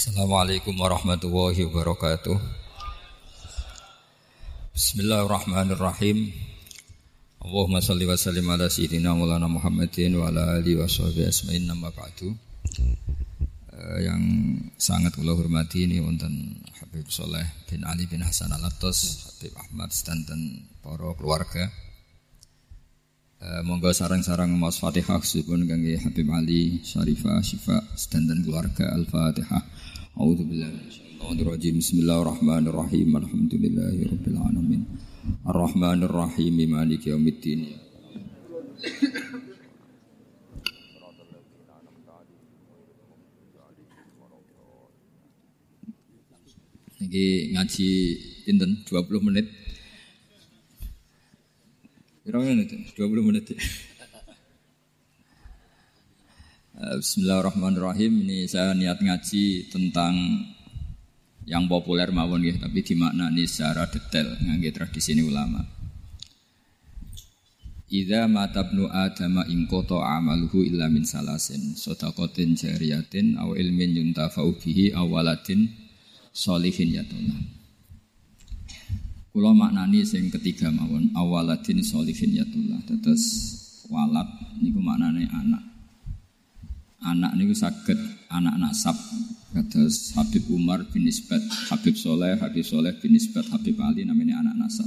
Assalamualaikum warahmatullahi wabarakatuh. Bismillahirrahmanirrahim. Allahumma salli wa sallim ala sayyidina Maulana Muhammadin wa ala alihi wa sahbihi asma'in nama ba'du. Uh, yang sangat kula hormati ini wonten Habib Soleh bin Ali bin Hasan Al-Attas, Habib Ahmad dan para keluarga. Uh, monggo sarang-sarang mas Fatihah sebelum kangge Habib Ali Syarifah Syifa dan keluarga Al-Fatihah. A'udzu billahi minasyaitonir rajim. Bismillahirrahmanirrahim. Alhamdulillahirabbil alamin. Arrahmanir rahim. Maliki yaumiddin. Iki ngaji pinten 20 menit. Pirang menit? 20 menit. Ya? Eh, bismillahirrahmanirrahim. Ini saya niat ngaji tentang yang populer mawon ya, tapi dimaknani secara detail ngangge tradisi ini ulama. Idza matabnu adama in qata amaluhu illa min salasin sadaqatin jariyatin aw ilmin yuntafa'u bihi aw waladin sholihin yatuna. Kula maknani sing ketiga mawon awaladin sholihin yatullah. Terus walad niku maknane anak anak niku saged anak nasab kados Habib Umar bin Isbat, Habib Soleh, Habib Soleh bin Isbat, Habib Ali namanya anak nasab.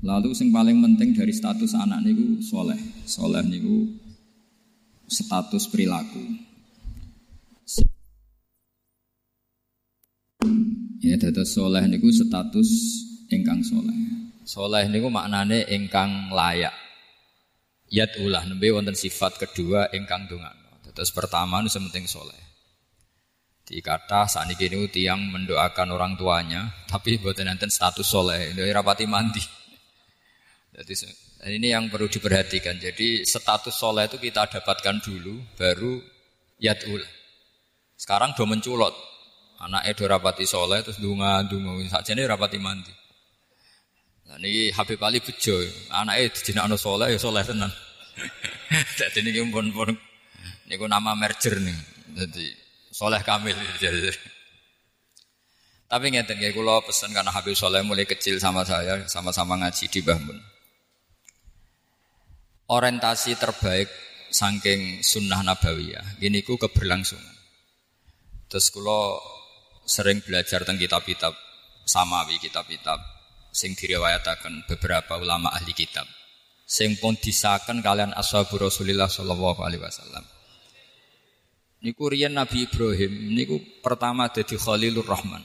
Lalu yang paling penting dari status anak niku soleh, soleh niku status perilaku. Ya, dados soleh niku status ingkang soleh. Soleh niku maknane ingkang layak Yat ulah nembe wonten sifat kedua ingkang dongakno. Terus pertama nu sementing soleh. Di kata saat ini tiang mendoakan orang tuanya, tapi buatan nanti status soleh, ini rapati mandi. Jadi ini yang perlu diperhatikan. Jadi status soleh itu kita dapatkan dulu, baru yat ulah. Sekarang do menculot, anak Edo rapati soleh terus dunga dunga saja ini rapati mandi. Nah, ini Habib Ali bejo, anaknya dijinakno soleh ya soleh tenan. Jadi ini pun pun ini nama merger nih, jadi soleh kamil. Tapi ngeten kayak kalau pesan karena Habib Soleh mulai kecil sama saya, sama-sama ngaji di Bahmun. Orientasi terbaik saking sunnah nabawiyah, ini ku keberlangsungan. Terus kalau sering belajar tentang kitab-kitab samawi, kitab-kitab sing diriwayataken beberapa ulama ahli kitab sing pun disaken kalian ashabu Rasulillah sallallahu alaihi wasallam. Niku riyen Nabi Ibrahim niku pertama dadi Khalilur Rahman.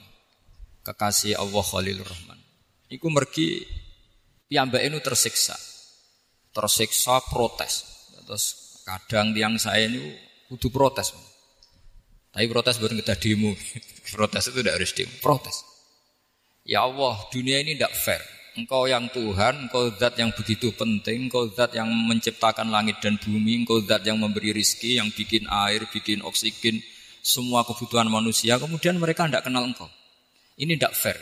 Kekasih Allah Khalilur Rahman. Niku mergi piyambake nu tersiksa. Tersiksa protes. Terus kadang tiang saya ini kudu protes. Tapi protes bukan kita demo. protes itu tidak harus demo, protes. Ya Allah, dunia ini tidak fair. Engkau yang Tuhan, engkau zat yang begitu penting, engkau zat yang menciptakan langit dan bumi, engkau zat yang memberi rizki, yang bikin air, bikin oksigen, semua kebutuhan manusia, kemudian mereka tidak kenal engkau. Ini tidak fair.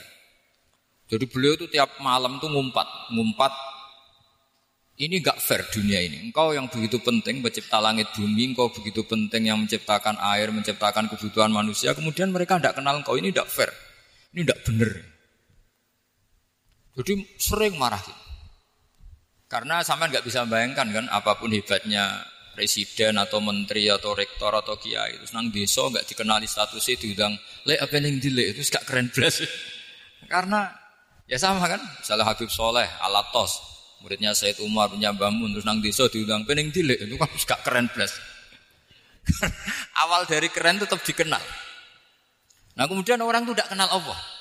Jadi beliau itu tiap malam tuh ngumpat, ngumpat. Ini gak fair dunia ini. Engkau yang begitu penting mencipta langit bumi, engkau begitu penting yang menciptakan air, menciptakan kebutuhan manusia, kemudian mereka tidak kenal engkau. Ini tidak fair. Ini tidak benar. Jadi sering marah gitu. Karena sama nggak bisa bayangkan kan apa pun hebatnya presiden atau menteri atau rektor atau kiai itu senang desa nggak dikenali statusnya diundang le apa yang dile itu gak keren belas karena ya sama kan? Salah Habib Soleh Alatos muridnya Said Umar punya Bamun terus nang desa diundang pening dile itu kan gak keren belas awal dari keren tetap dikenal. Nah kemudian orang itu tidak kenal Allah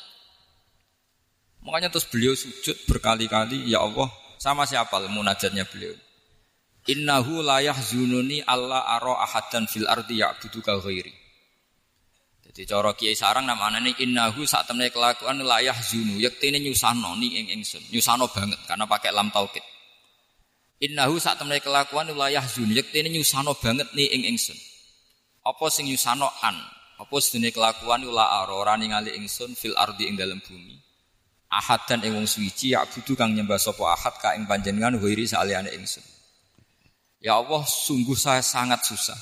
Makanya terus beliau sujud berkali-kali, ya Allah, sama siapa munajatnya beliau. Innahu layah zununi Allah aro ahadan fil ardi ya'buduka ghairi. Jadi cara kiai sarang namanya ini innahu saat temen kelakuan layah zunu yektine nyusano ni ing ingsun nyusano banget karena pakai lam taukid. Innahu saat temen kelakuan layah zunu yektine nyusano banget ni ing ingsun. Apa sing nyusano an? Apa sedene kelakuan la aro ora ningali ingsun fil ardi ing dalam bumi ahad dan ing wong suci ya butuh kang nyembah sapa ahad ka ing panjenengan wiri saliyane ingsun. Ya Allah, sungguh saya sangat susah.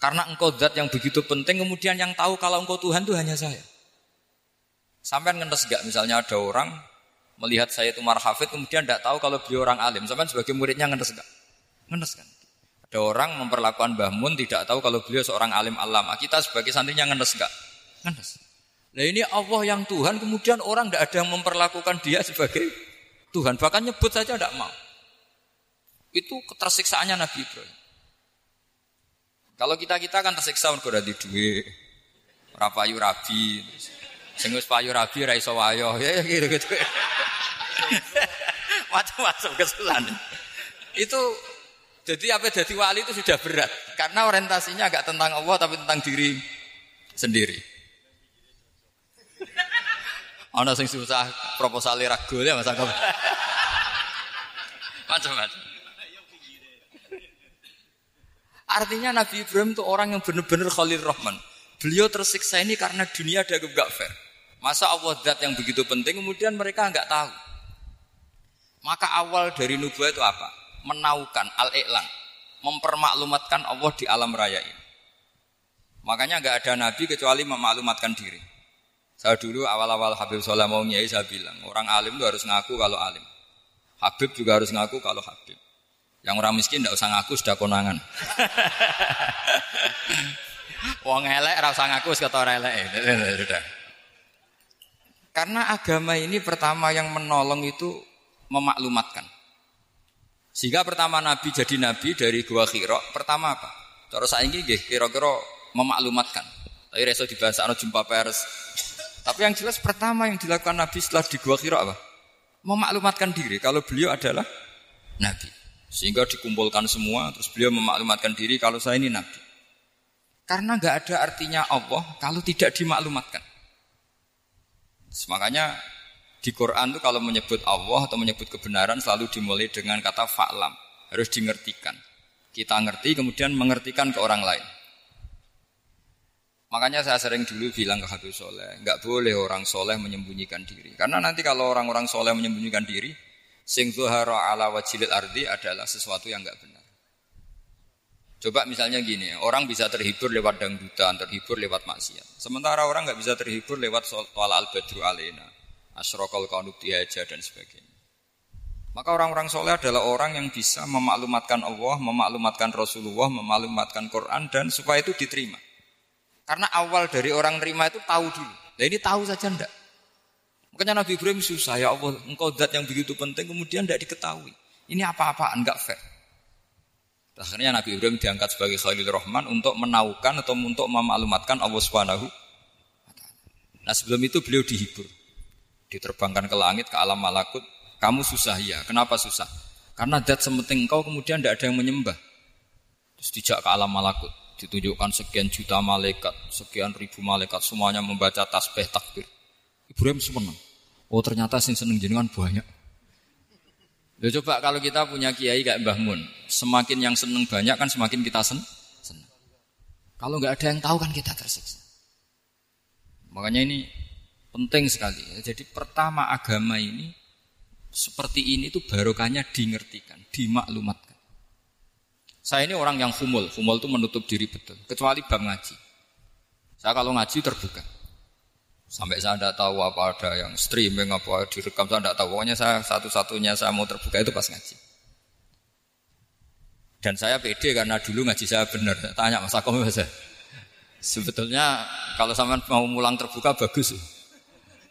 Karena engkau zat yang begitu penting, kemudian yang tahu kalau engkau Tuhan itu hanya saya. Sampai ngenes gak misalnya ada orang melihat saya itu marhafid, kemudian tidak tahu kalau beliau orang alim. Sampai sebagai muridnya ngenes gak? Ngenes kan? Ada orang memperlakukan Mbah Mun tidak tahu kalau beliau seorang alim alam. Kita sebagai santrinya ngenes gak? Ngenes. Nah ini Allah yang Tuhan, kemudian orang tidak ada yang memperlakukan dia sebagai Tuhan. Bahkan nyebut saja tidak mau. Itu ketersiksaannya Nabi Ibrahim. Kalau kita-kita kan tersiksa mergo di duit. Ora payu rabi. Sing wis payu rabi ra iso wayo. Ya, ya gitu-gitu. Macam-macam kesulitan. Itu jadi apa jadi wali itu sudah berat karena orientasinya agak tentang Allah tapi tentang diri sendiri. Ana sing susah proposal ragu ya Mas Macam-macam. Artinya Nabi Ibrahim itu orang yang benar-benar Khalil Rahman. Beliau tersiksa ini karena dunia ada gak fair. Masa Allah zat yang begitu penting kemudian mereka nggak tahu. Maka awal dari nubuah itu apa? Menaukan al-i'lan, mempermaklumatkan Allah di alam raya ini. Makanya nggak ada nabi kecuali memaklumatkan diri. Saya dulu awal-awal Habib Soleh mau nyai saya bilang orang alim itu harus ngaku kalau alim. Habib juga harus ngaku kalau Habib. Yang orang miskin tidak usah ngaku sudah konangan. Wong elek ora usah ngaku kata elek. Karena agama ini pertama yang menolong itu memaklumatkan. Sehingga pertama Nabi jadi Nabi dari Gua Khiro, pertama apa? Terus saya ini kira-kira memaklumatkan. Tapi reso dibahas jumpa pers. Tapi yang jelas pertama yang dilakukan Nabi setelah di Gua Khiro apa? Memaklumatkan diri kalau beliau adalah Nabi. Sehingga dikumpulkan semua, terus beliau memaklumatkan diri kalau saya ini nabi. Karena nggak ada artinya Allah kalau tidak dimaklumatkan. Makanya di Quran itu kalau menyebut Allah atau menyebut kebenaran selalu dimulai dengan kata fa'lam. Harus dimengertikan. Kita ngerti kemudian mengertikan ke orang lain. Makanya saya sering dulu bilang ke Habib Soleh, nggak boleh orang soleh menyembunyikan diri. Karena nanti kalau orang-orang soleh menyembunyikan diri, Sing zuhara ala wajilil ardi adalah sesuatu yang enggak benar. Coba misalnya gini, orang bisa terhibur lewat dangdutan, terhibur lewat maksiat. Sementara orang nggak bisa terhibur lewat toala al-badru alena, asrokal kanut dihaja dan sebagainya. Maka orang-orang soleh adalah orang yang bisa memaklumatkan Allah, memaklumatkan Rasulullah, memaklumatkan Quran dan supaya itu diterima. Karena awal dari orang terima itu tahu dulu. Nah ini tahu saja ndak. Makanya Nabi Ibrahim susah ya Allah, engkau zat yang begitu penting kemudian tidak diketahui. Ini apa-apaan enggak fair. Akhirnya Nabi Ibrahim diangkat sebagai Khalil Rahman untuk menaukan atau untuk memaklumatkan Allah Subhanahu Nah sebelum itu beliau dihibur. Diterbangkan ke langit, ke alam malakut. Kamu susah ya. Kenapa susah? Karena zat sementing engkau kemudian tidak ada yang menyembah. Terus dijak ke alam malakut. Ditunjukkan sekian juta malaikat, sekian ribu malaikat. Semuanya membaca tasbih takbir. Ibrahim seneng. Oh ternyata sing seneng jenengan banyak. Ya coba kalau kita punya kiai kayak Mbah Mun, semakin yang seneng banyak kan semakin kita sen seneng. Kalau nggak ada yang tahu kan kita tersiksa. Makanya ini penting sekali. Jadi pertama agama ini seperti ini tuh barokahnya dingertikan, dimaklumatkan. Saya ini orang yang humul, humul itu menutup diri betul, kecuali bab ngaji. Saya kalau ngaji terbuka. Sampai saya tidak tahu apa ada yang streaming apa direkam saya tidak tahu. Pokoknya saya satu-satunya saya mau terbuka itu pas ngaji. Dan saya pede karena dulu ngaji saya benar. Tanya Mas Akom saya. Sebetulnya kalau sama mau mulang terbuka bagus.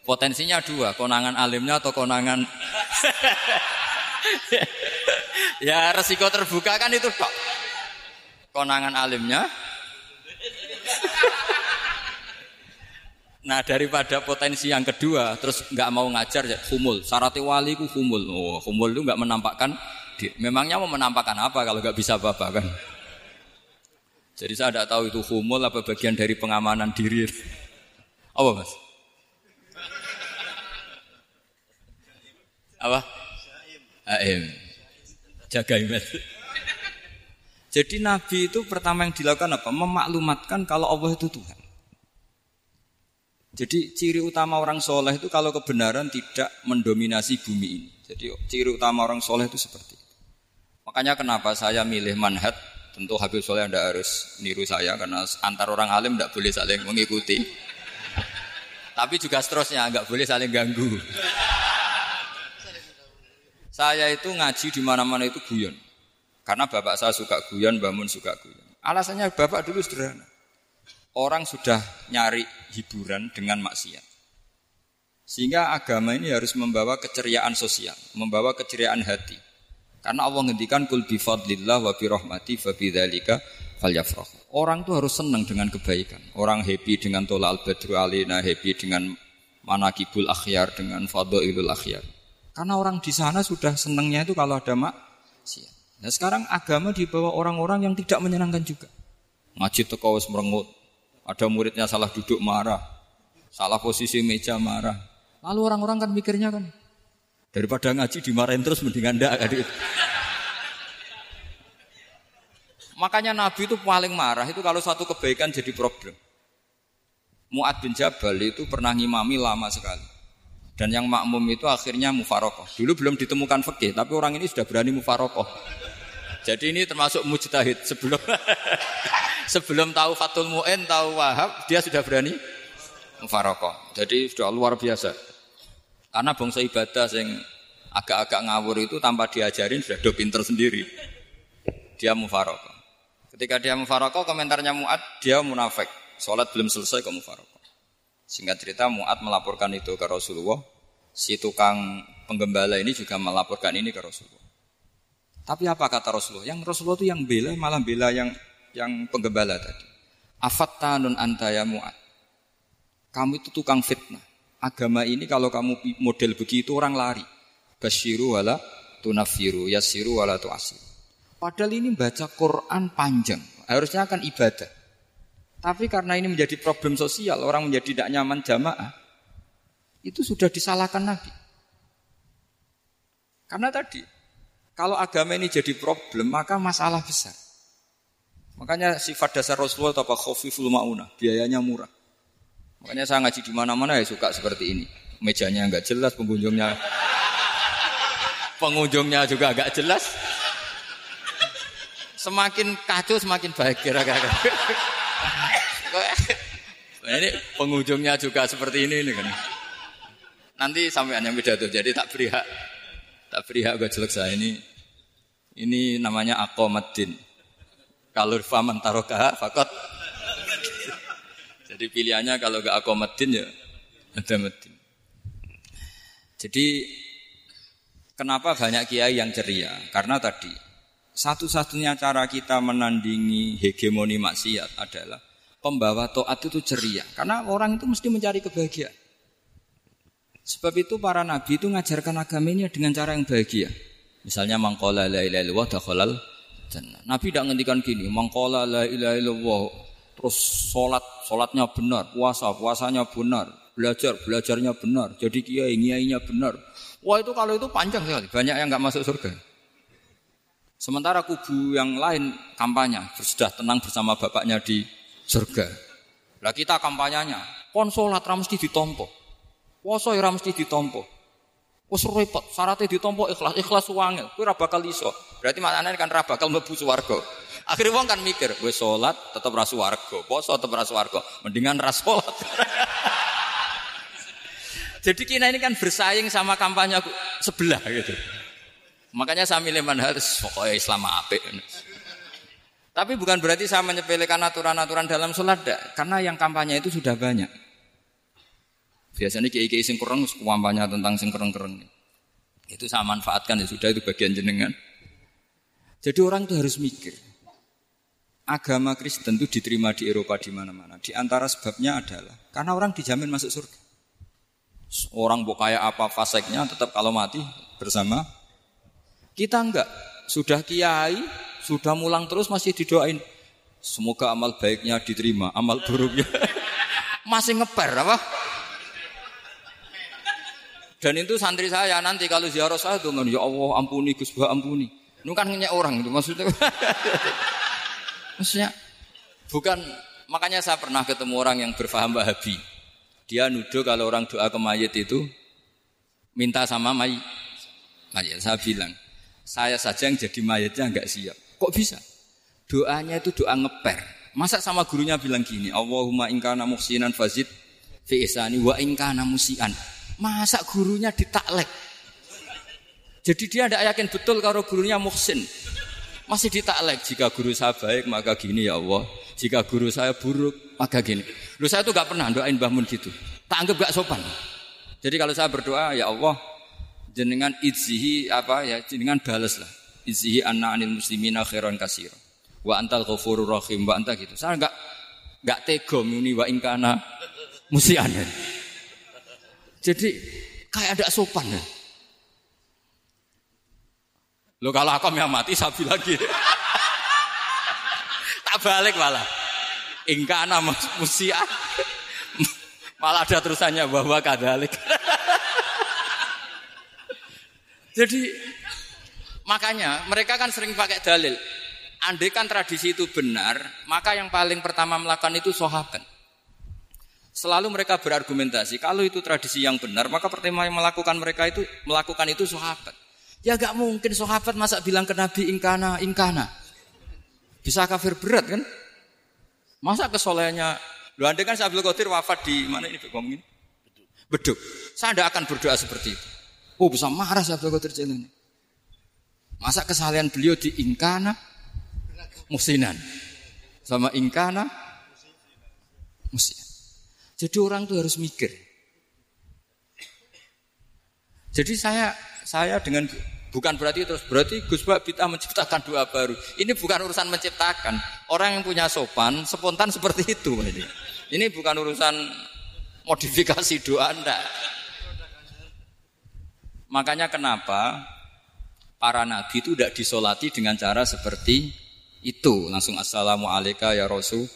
Potensinya dua, konangan alimnya atau konangan Ya resiko terbuka kan itu kok. Konangan alimnya Nah daripada potensi yang kedua terus nggak mau ngajar ya humul. Syarat wali ku humul. Oh humul itu nggak menampakkan. Memangnya mau menampakkan apa kalau nggak bisa apa-apa kan? Jadi saya tidak tahu itu humul apa bagian dari pengamanan diri. Apa mas? Apa? Aim. Jaga imet. Jadi Nabi itu pertama yang dilakukan apa? Memaklumatkan kalau Allah itu Tuhan. Jadi ciri utama orang soleh itu kalau kebenaran tidak mendominasi bumi ini. Jadi ciri utama orang soleh itu seperti itu. Makanya kenapa saya milih manhat Tentu Habib Soleh Anda harus niru saya karena antar orang alim tidak boleh saling mengikuti. Tapi juga seterusnya nggak boleh saling ganggu. Saya itu ngaji di mana-mana itu guyon. Karena bapak saya suka guyon, bangun suka guyon. Alasannya bapak dulu sederhana. Orang sudah nyari hiburan dengan maksiat. Sehingga agama ini harus membawa keceriaan sosial, membawa keceriaan hati. Karena Allah ngendikan kul bi fadlillah wa bi rahmati fa bidzalika falyafrahu. Orang tuh harus senang dengan kebaikan. Orang happy dengan tola al badru alina, happy dengan manakibul akhyar, dengan fadhailul akhyar. Karena orang di sana sudah senangnya itu kalau ada maksiat. Nah sekarang agama dibawa orang-orang yang tidak menyenangkan juga. Ngaji teko merengut. Ada muridnya salah duduk marah. Salah posisi meja marah. Lalu orang-orang kan mikirnya kan, Daripada ngaji dimarahin terus mendingan ndak kan Makanya Nabi itu paling marah itu kalau satu kebaikan jadi problem. Mu'ad bin Jabal itu pernah ngimami lama sekali. Dan yang makmum itu akhirnya mufarokoh. Dulu belum ditemukan fikih, tapi orang ini sudah berani mufarokoh. Jadi ini termasuk mujtahid sebelum sebelum tahu Fatul Mu'in, tahu Wahab, dia sudah berani mufarokoh. Jadi sudah luar biasa. Karena bangsa ibadah yang agak-agak ngawur itu tanpa diajarin sudah do pinter sendiri. Dia mufarokoh. Ketika dia mufarokoh, komentarnya Mu'ad, dia munafik. Sholat belum selesai ke mufarokoh. Singkat cerita Mu'ad melaporkan itu ke Rasulullah. Si tukang penggembala ini juga melaporkan ini ke Rasulullah. Tapi apa kata Rasulullah? Yang Rasulullah itu yang bela, malah bela yang yang penggembala tadi. Afattanun antaya Mu'ad. Kamu itu tukang fitnah agama ini kalau kamu model begitu orang lari. Basyiru wala tunafiru, yasiru wala tu'asir. Padahal ini baca Quran panjang, harusnya akan ibadah. Tapi karena ini menjadi problem sosial, orang menjadi tidak nyaman jamaah, itu sudah disalahkan Nabi. Karena tadi, kalau agama ini jadi problem, maka masalah besar. Makanya sifat dasar Rasulullah apa khofiful mauna, biayanya murah. Makanya saya ngaji di mana-mana ya suka seperti ini. Mejanya nggak jelas, pengunjungnya pengunjungnya juga agak jelas. Semakin kacau semakin baik kira-kira. Ini pengunjungnya juga seperti ini, ini kan. Nanti sampai hanya beda tuh, jadi tak beri hak, tak beri hak gue jelek saya ini. Ini namanya akomadin. Kalau faman taroka fakot jadi pilihannya kalau gak akomadin ya ada medin. Jadi kenapa banyak kiai yang ceria? Karena tadi satu-satunya cara kita menandingi hegemoni maksiat adalah pembawa toat itu ceria. Karena orang itu mesti mencari kebahagiaan. Sebab itu para nabi itu mengajarkan agama ini dengan cara yang bahagia. Misalnya mangkola la ilaha illallah dakhalal jannah. Nabi tidak ngendikan gini, mangkola la ilaha illallah terus sholat, sholatnya benar, puasa, puasanya benar, belajar, belajarnya benar, jadi kiai, kiainya benar. Wah itu kalau itu panjang sekali, banyak yang nggak masuk surga. Sementara kubu yang lain kampanye, sudah tenang bersama bapaknya di surga. Lah kita kampanyenya, kon sholat mesti ditompo, puasa ya mesti ditompo. Wes repot, syaratnya ditompo ikhlas, ikhlas wangel, kowe ora bakal iso. Berarti maknanya kan ora bakal mlebu swarga. Akhirnya wong kan mikir, gue sholat tetap rasu warga, poso tetap rasu warga, mendingan ras sholat. Jadi kita ini kan bersaing sama kampanye sebelah gitu. Makanya saya milih manhaj pokoknya Islam apik. Tapi bukan berarti saya menyepelekan aturan-aturan dalam sholat, karena yang kampanye itu sudah banyak. Biasanya kiai-kiai sing kurang kampanye tentang sing kereng-kereng. Itu saya manfaatkan ya sudah itu bagian jenengan. Jadi orang itu harus mikir agama Kristen itu diterima di Eropa di mana-mana. Di antara sebabnya adalah karena orang dijamin masuk surga. Orang mau kayak apa faseknya tetap kalau mati bersama. Kita enggak. Sudah kiai, sudah mulang terus masih didoain. Semoga amal baiknya diterima, amal buruknya masih ngeper apa? Dan itu santri saya nanti kalau ziarah saya tuh ya Allah ampuni Gus ampuni. Ini kan ngenyek orang itu maksudnya. Maksudnya bukan makanya saya pernah ketemu orang yang berfaham Wahabi. Dia nuduh kalau orang doa ke mayit itu minta sama mayit. Mayit saya bilang, saya saja yang jadi mayitnya nggak siap. Kok bisa? Doanya itu doa ngeper. Masa sama gurunya bilang gini, Allahumma ingkana muhsinan fazid fi ihsani wa ingkana musian. Masa gurunya ditaklek? Jadi dia tidak yakin betul kalau gurunya muhsin. Masih ditaklek, jika guru saya baik maka gini ya Allah. Jika guru saya buruk maka gini. Lu saya tuh gak pernah doain bangun gitu. Tak anggap gak sopan. Jadi kalau saya berdoa ya Allah jenengan idzihi apa ya jenengan balas lah. Idzihi anna anil muslimina khairan kasiro. Wa antal ghafurur rahim wa anta gitu. Saya enggak enggak tega muni wa ingkana musian. Jadi kayak ada sopan ya. Lo kalau aku yang mati sapi lagi. tak balik malah. Ingkana musian. malah ada terusannya bahwa kadalik. Jadi makanya mereka kan sering pakai dalil. Andai kan tradisi itu benar, maka yang paling pertama melakukan itu sahabat. Selalu mereka berargumentasi, kalau itu tradisi yang benar, maka pertama yang melakukan mereka itu melakukan itu sahabat. Ya gak mungkin sahabat masa bilang ke Nabi ingkana, ingkana. Bisa kafir berat kan? Masa kesolehannya, lu andai kan Abdul Qadir wafat di mana ini ngomongin? Beduk. Saya tidak akan berdoa seperti itu. Oh bisa marah Abdul Qadir ini. Masa kesalahan beliau di ingkana, musinan. Sama ingkana musinan. Jadi orang tuh harus mikir. Jadi saya saya dengan bukan berarti terus berarti Gus Bak kita menciptakan doa baru. Ini bukan urusan menciptakan. Orang yang punya sopan spontan seperti itu ini. Ini bukan urusan modifikasi doa Anda. Makanya kenapa para nabi itu tidak disolati dengan cara seperti itu langsung assalamualaikum ya Rasul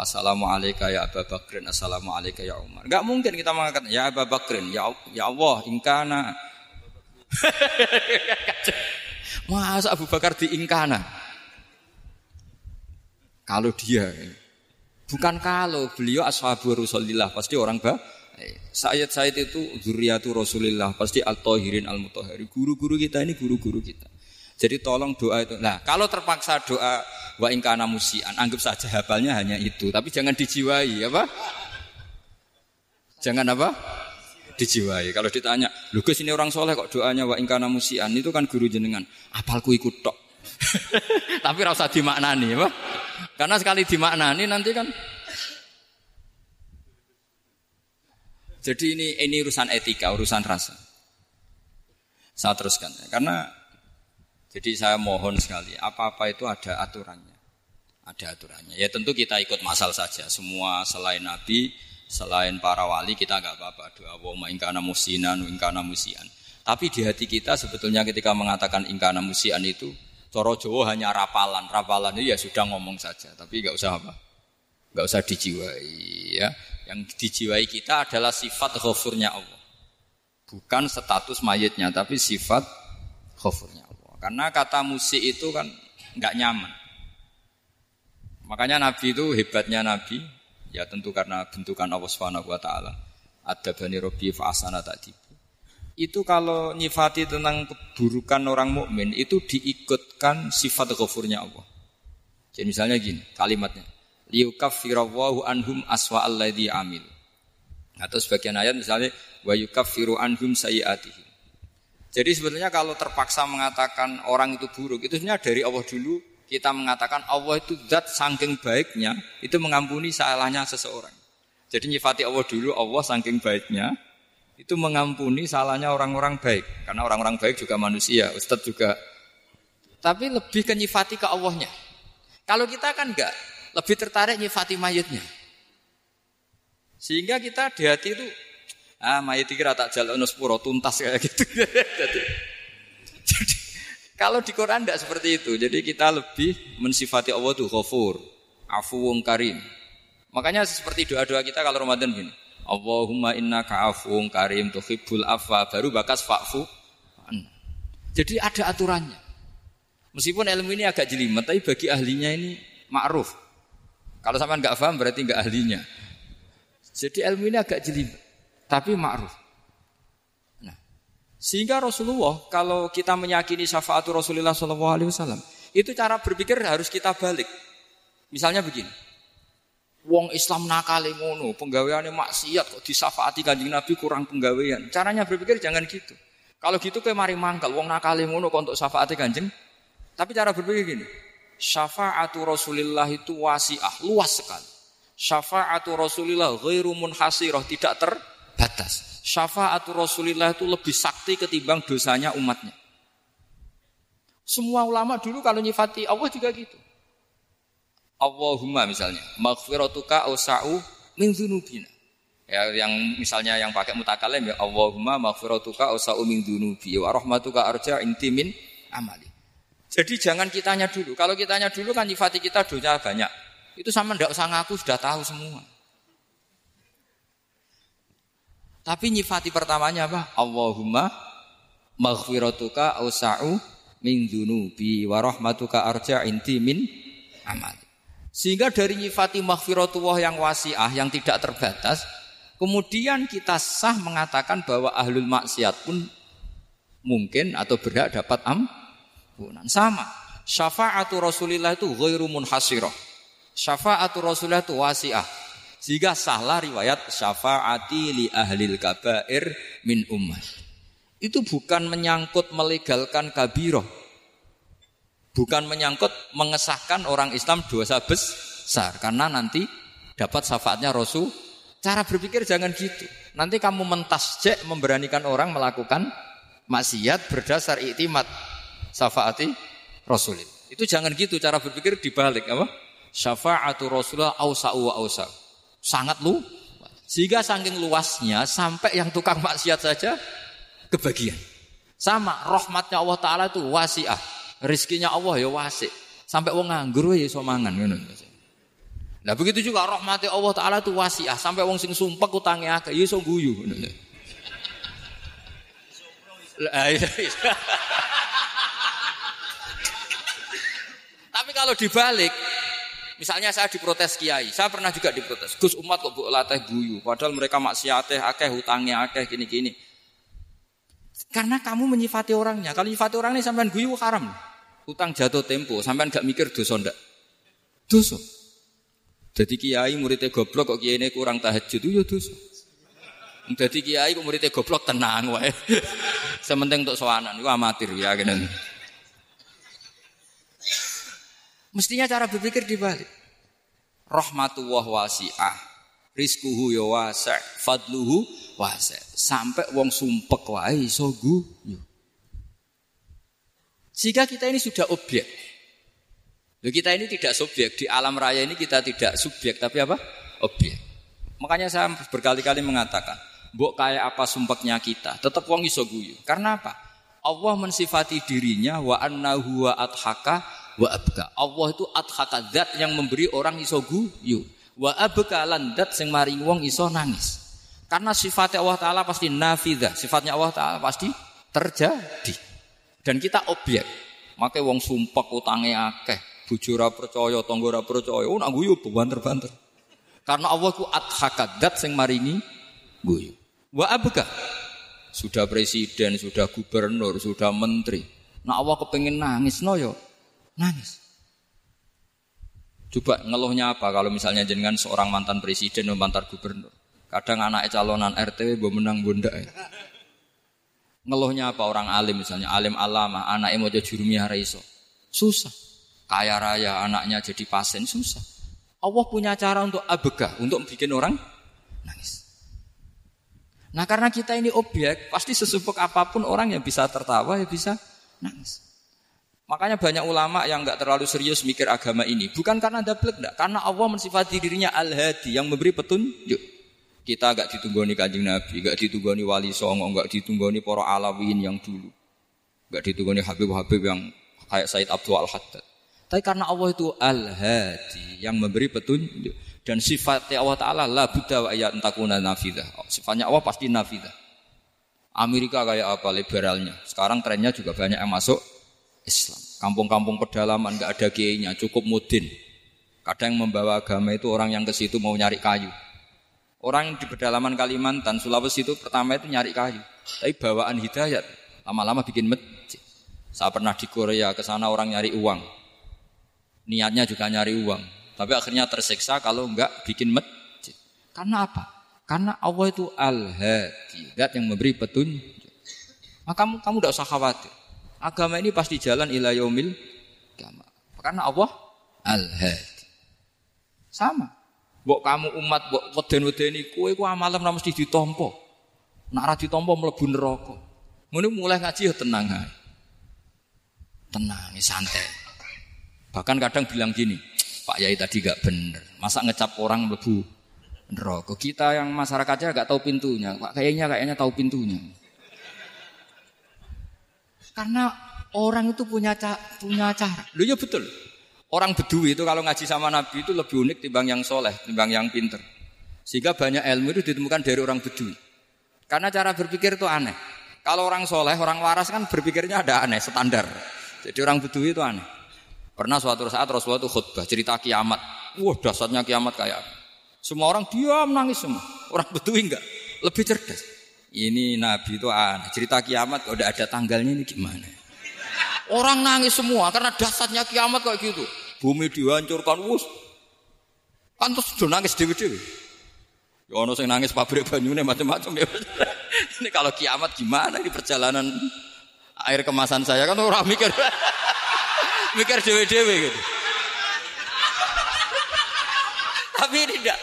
assalamualaikum ya Abu Bakrin assalamualaikum ya Umar. Enggak mungkin kita mengatakan ya Abu Bakrin ya ya Allah ingkana. Masa Abu Bakar di ingkana? Kalau dia bukan kalau beliau ashabu Rasulillah pasti orang bah Sayyid Sayyid itu zuriatu Rasulillah pasti al-tahirin al-mutahhari. Guru-guru kita ini guru-guru kita. Jadi tolong doa itu. Nah, kalau terpaksa doa wa ingkana musian, anggap saja hafalnya hanya itu, tapi jangan dijiwai, apa? Jangan apa? Dijiwai. Kalau ditanya, "Lu Gus ini orang soleh kok doanya wa ingkana musian?" Itu kan guru jenengan. Apalku ikut tok. tapi rasa dimaknani, apa? Karena sekali dimaknani nanti kan Jadi ini ini urusan etika, urusan rasa. Saya teruskan ya. Karena jadi saya mohon sekali, apa-apa itu ada aturannya. Ada aturannya. Ya tentu kita ikut masal saja. Semua selain Nabi, selain para wali kita nggak apa-apa. Doa wa ingkana musinan, ingkana musian. Tapi di hati kita sebetulnya ketika mengatakan ingkana musian itu, Coro Jowo hanya rapalan. Rapalan itu ya sudah ngomong saja. Tapi nggak usah apa? Nggak usah dijiwai ya. Yang dijiwai kita adalah sifat ghafurnya Allah. Bukan status mayitnya, tapi sifat ghafurnya. Karena kata musik itu kan nggak nyaman. Makanya Nabi itu hebatnya Nabi, ya tentu karena bentukan Allah Subhanahu wa taala. Ada bani Robi fa'asana tadibu. Itu kalau nyifati tentang keburukan orang mukmin itu diikutkan sifat ghafurnya Allah. Jadi misalnya gini kalimatnya. Liyukaffirawwahu anhum aswa alladhi amil. Atau sebagian ayat misalnya wa yukaffiru anhum sayiatihim. Jadi sebetulnya kalau terpaksa mengatakan orang itu buruk, itu sebenarnya dari Allah dulu kita mengatakan Allah itu zat saking baiknya, itu mengampuni salahnya seseorang. Jadi nyifati Allah dulu, Allah saking baiknya, itu mengampuni salahnya orang-orang baik. Karena orang-orang baik juga manusia, Ustadz juga. Tapi lebih ke nyifati ke Allahnya. Kalau kita kan enggak, lebih tertarik nyifati mayatnya. Sehingga kita di hati itu Ah, mayit kira tak jalan sepuro tuntas kayak gitu. jadi, jadi kalau di Quran tidak seperti itu. Jadi kita lebih mensifati Allah tuh ghafur, afuwun karim. Makanya seperti doa-doa kita kalau Ramadan gini. Allahumma inna ka'afuwun karim tuhibbul afwa baru bakas fa'fu. Jadi ada aturannya. Meskipun ilmu ini agak jelimet, tapi bagi ahlinya ini ma'ruf. Kalau sampai nggak paham berarti nggak ahlinya. Jadi ilmu ini agak jelimet tapi ma'ruf. Nah, sehingga Rasulullah kalau kita meyakini syafaat Rasulullah Shallallahu Alaihi Wasallam Itu cara berpikir harus kita balik. Misalnya begini. Wong Islam nakale ngono, penggaweane maksiat kok disafaati Kanjeng Nabi kurang penggawean. Caranya berpikir jangan gitu. Kalau gitu kayak mari mangkal, wong nakale ngono kok untuk syafaati Kanjeng. Tapi cara berpikir gini. Syafaatu Rasulillah itu wasiah, luas sekali. Syafaatu Rasulillah ghairu munhasirah, tidak terbatas. Syafaatu Rasulillah itu lebih sakti ketimbang dosanya umatnya. Semua ulama dulu kalau nyifati Allah juga gitu. Allahumma misalnya, maghfiratuka ausa'u min dzunubina. Ya, yang misalnya yang pakai mutakalim ya Allahumma maghfiratuka ausa'u min dzunubi wa rahmatuka arja inti min amali. Jadi jangan kitanya dulu. Kalau kitanya dulu kan nyifati kita dosa banyak. Itu sama ndak usah ngaku sudah tahu semua. Tapi nyifati pertamanya apa? Allahumma maghfiratuka ausa'u min dzunubi wa rahmatuka arja inti min amali. Sehingga dari nyifati maghfiratullah yang wasiah, yang tidak terbatas, kemudian kita sah mengatakan bahwa ahlul maksiat pun mungkin atau berhak dapat ampunan. Sama. Syafa'atu Rasulillah itu ghairu munhasirah. Syafa'atu Rasulillah itu wasiah. Sehingga sahlah riwayat syafa'ati li ahlil kabair min ummah. Itu bukan menyangkut melegalkan kabiroh bukan menyangkut mengesahkan orang Islam dosa besar karena nanti dapat syafaatnya Rasul. Cara berpikir jangan gitu. Nanti kamu mentasjek memberanikan orang melakukan maksiat berdasar iktimat syafaati Rasul. Itu jangan gitu cara berpikir dibalik apa? Syafaatu Rasulullah ausa'u wa ausa. Sangat lu sehingga saking luasnya sampai yang tukang maksiat saja kebagian. Sama rahmatnya Allah Ta'ala itu wasiah Rizkinya Allah ya wasik. Sampai wong nganggur ya iso mangan ngono. Nah begitu juga rahmati Allah Ta'ala itu wasiah. Sampai wong sing sumpah utangnya akeh ya iso guyu. Iya, Tapi kalau dibalik, misalnya saya diprotes kiai, saya pernah juga diprotes. Gus umat kok buat latih guyu, padahal mereka maksiateh akeh, hutangnya akeh, gini-gini. Karena kamu menyifati orangnya. Kalau menyifati orangnya sampean guyu haram. Utang jatuh tempo, sampean gak mikir dosa ndak? Dosa. Jadi kiai muridnya goblok kok kiai ini kurang tahajud itu ya dosa. Jadi kiai kok muridnya goblok tenang wae. Sementing untuk soanan itu amatir ya gini. Mestinya cara berpikir dibalik. Rahmatullah wasi'ah. Rizkuhu ya wasi' fadluhu wasi'. Sampai wong sumpek wae iso guyu. Sehingga kita ini sudah objek. Kita ini tidak subjek. Di alam raya ini kita tidak subjek, tapi apa? Objek. Makanya saya berkali-kali mengatakan, Mbok kayak apa sumpeknya kita, tetap wong iso guyu. Karena apa? Allah mensifati dirinya wa annahu wa adhaka wa abka. Allah itu adhaka zat yang memberi orang iso guyu. Wa abka lan zat sing maring wong iso nangis. Karena sifatnya Allah Ta'ala pasti nafidah. Sifatnya Allah Ta'ala pasti terjadi. Dan kita objek. Makanya wong sumpah utangnya akeh, bujura percaya, tonggora percaya, oh nak guyu banter-banter. Karena Allah ku adhakadat sing maringi guyu. Wa abga. Sudah presiden, sudah gubernur, sudah menteri. Nah Allah kepengen nangis no yo. Nangis. Coba ngeluhnya apa kalau misalnya jenengan seorang mantan presiden atau mantan gubernur. Kadang anak calonan RT mau menang bunda. Ya. Ngeluhnya apa orang alim misalnya, alim alama, anaknya mau jadi jurumiyah iso. Susah. Kaya raya anaknya jadi pasien susah. Allah punya cara untuk abegah, untuk bikin orang nangis. Nah karena kita ini objek, pasti sesupuk apa pun orang yang bisa tertawa ya bisa nangis. Makanya banyak ulama yang nggak terlalu serius mikir agama ini. Bukan karena dablek, enggak. Karena Allah mensifati dirinya al-hadi yang memberi petunjuk. Kita agak ditunggoni kanjeng Nabi, agak ditunggoni wali songo, agak ditunggoni para alawin yang dulu. Agak ditunggoni Habib-Habib yang kayak Said Abdul Al-Haddad. Tapi karena Allah itu Al-Hadi yang memberi petunjuk dan sifatnya Allah Taala la buddha wa ayat entakuna nafidah. Sifatnya Allah pasti nafidah. Amerika kayak apa liberalnya. Sekarang trennya juga banyak yang masuk Islam. Kampung-kampung pedalaman nggak ada kiainya, cukup mudin. Kadang membawa agama itu orang yang ke situ mau nyari kayu. Orang di pedalaman Kalimantan, Sulawesi itu pertama itu nyari kayu. Tapi bawaan hidayat, lama-lama bikin masjid. Saya pernah di Korea, ke sana orang nyari uang. Niatnya juga nyari uang. Tapi akhirnya tersiksa kalau enggak bikin masjid. Karena apa? Karena Allah itu al-hadi, yang memberi petunjuk. Maka kamu kamu tidak usah khawatir. Agama ini pasti jalan ila yaumil Karena Allah al-hadi. Sama. Bok kamu umat bok weden-wedeni kowe ku amalan ora mesti ditampa. Nek ora ditampa mlebu neraka. Ngono mulai ngaji ya tenang ae. Tenang, santai. Bahkan kadang bilang gini, Pak Yai tadi gak bener. Masa ngecap orang mlebu neraka. Kita yang masyarakatnya gak tahu pintunya. Pak kayaknya kayaknya tahu pintunya. Karena orang itu punya ca punya cara. Lu ya betul. Orang Bedui itu kalau ngaji sama Nabi itu lebih unik timbang yang soleh, timbang yang pinter. Sehingga banyak ilmu itu ditemukan dari orang Bedui. Karena cara berpikir itu aneh. Kalau orang soleh, orang waras kan berpikirnya ada aneh, standar. Jadi orang Bedui itu aneh. Pernah suatu saat Rasulullah itu khutbah cerita kiamat. Wah dasarnya kiamat kayak Semua orang diam nangis semua. Orang Bedui enggak, lebih cerdas. Ini Nabi itu aneh. Cerita kiamat kalau udah ada tanggalnya ini gimana? Orang nangis semua karena dasarnya kiamat kayak gitu. Bumi dihancurkan, wus. Pantas sudah nangis dewi-dewi. Ya ono sing nangis pabrik banyune macam-macam ya. ini kalau kiamat gimana di perjalanan air kemasan saya kan orang mikir mikir dewe-dewe gitu. Tapi ini enggak.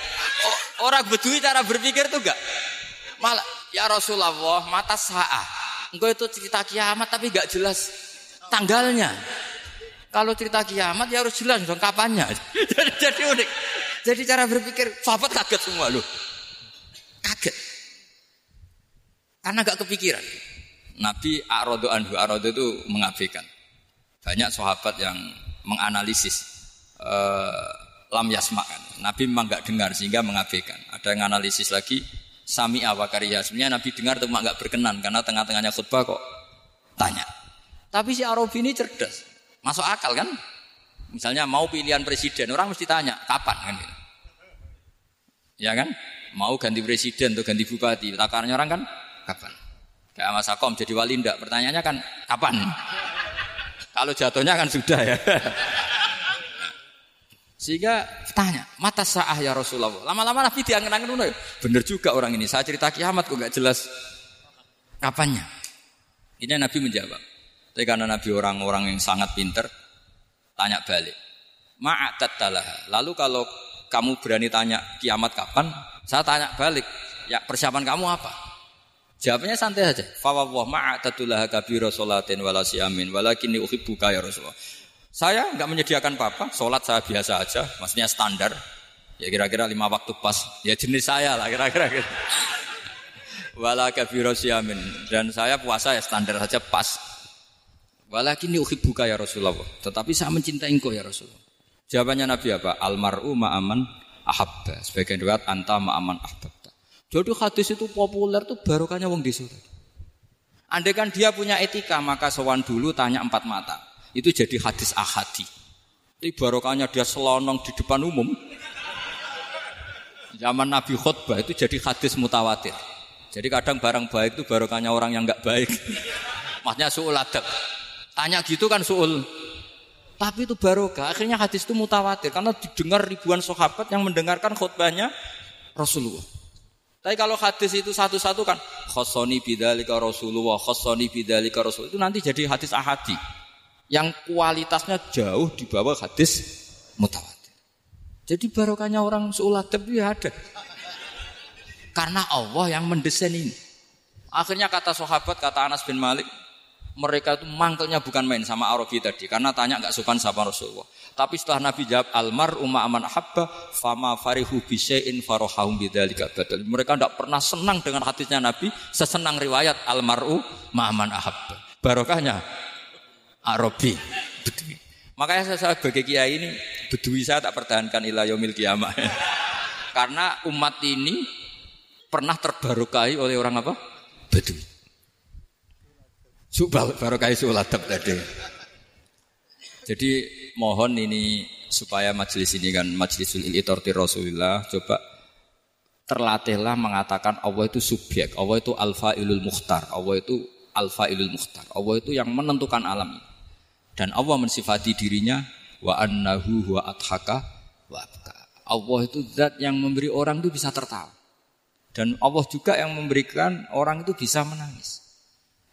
Orang bedui cara berpikir tuh enggak. Malah ya Rasulullah mata saat. Engkau itu cerita kiamat tapi enggak jelas tanggalnya. Kalau cerita kiamat ya harus jelas dong kapannya. jadi, jadi unik. Jadi cara berpikir sahabat kaget semua loh. Kaget. Karena gak kepikiran. Nabi Arodo Anhu Arodo itu mengabaikan. Banyak sahabat yang menganalisis uh, lam yasma kan. Nabi memang gak dengar sehingga mengabaikan. Ada yang analisis lagi sami awakaria. Sebenarnya Nabi dengar itu gak berkenan karena tengah-tengahnya khutbah kok tanya. Tapi si Arabi ini cerdas. Masuk akal kan? Misalnya mau pilihan presiden, orang mesti tanya kapan kan? Ya kan? Mau ganti presiden atau ganti bupati, takarannya orang kan kapan? Kayak Mas Akom jadi wali ndak? Pertanyaannya kan kapan? Kalau jatuhnya kan sudah ya. Sehingga tanya, mata sah ya Rasulullah. Lama-lama Nabi diangen-angen Bener juga orang ini. Saya cerita kiamat kok gak jelas kapannya. Ini Nabi menjawab. Tapi karena Nabi orang-orang yang sangat pinter, tanya balik. Ma'atat Lalu kalau kamu berani tanya kiamat kapan, saya tanya balik. Ya persiapan kamu apa? Jawabnya santai saja. Fawwah ma'atatulah kabira sholatin wala siamin walakinni uhibbuka ya Rasulullah. Saya nggak menyediakan apa-apa, sholat saya biasa aja, maksudnya standar. Ya kira-kira lima waktu pas. Ya jenis saya lah kira-kira gitu. Wala. Dan saya puasa ya standar saja pas. Walakin uhibbuka ya Rasulullah. Tetapi saya mencintai engkau ya Rasulullah. Jawabannya Nabi apa? Almaru ma'aman ahabba. Sebagian riwayat anta ma'aman ahbabta. Jadi hadis itu populer tuh barokahnya wong disuruh. Andai kan dia punya etika maka sowan dulu tanya empat mata. Itu jadi hadis ahadi. Ini barokahnya dia selonong di depan umum. Zaman Nabi khutbah itu jadi hadis mutawatir. Jadi kadang barang baik itu barokahnya orang yang nggak baik. Maksudnya suul adab. Tanya gitu kan suul. Tapi itu barokah. Akhirnya hadis itu mutawatir karena didengar ribuan sahabat yang mendengarkan khutbahnya Rasulullah. Tapi kalau hadis itu satu-satu kan khosoni bidalika Rasulullah, khosoni bidalika Rasul itu nanti jadi hadis ahadi yang kualitasnya jauh di bawah hadis mutawatir. Jadi barokahnya orang suuladab itu ya ada. Karena Allah yang mendesain ini. Akhirnya kata sahabat, kata Anas bin Malik, mereka itu mangkelnya bukan main sama Arabi tadi karena tanya nggak sopan sama Rasulullah. Tapi setelah Nabi jawab almar umma aman ahabba fama farihu bisyai'in farohahum bidzalika badal. Mereka tidak pernah senang dengan hadisnya Nabi sesenang riwayat almaru ma'aman ahabba. Barokahnya Arabi. Bedui. Makanya saya sebagai kiai ini bedui saya tak pertahankan ilah yomil kiamah. Karena umat ini pernah terbarokai oleh orang apa? Bedui. Subal barokai suladab tadi. Jadi mohon ini supaya majelis ini kan majlisul ilitorti Rasulullah coba terlatihlah mengatakan Allah itu subjek, Allah itu alfa ilul mukhtar, Allah itu alfa ilul mukhtar, Allah itu yang menentukan alam ini. Dan Allah mensifati dirinya wa annahu huwa adhaka wa abka. Allah itu zat yang memberi orang itu bisa tertawa. Dan Allah juga yang memberikan orang itu bisa menangis.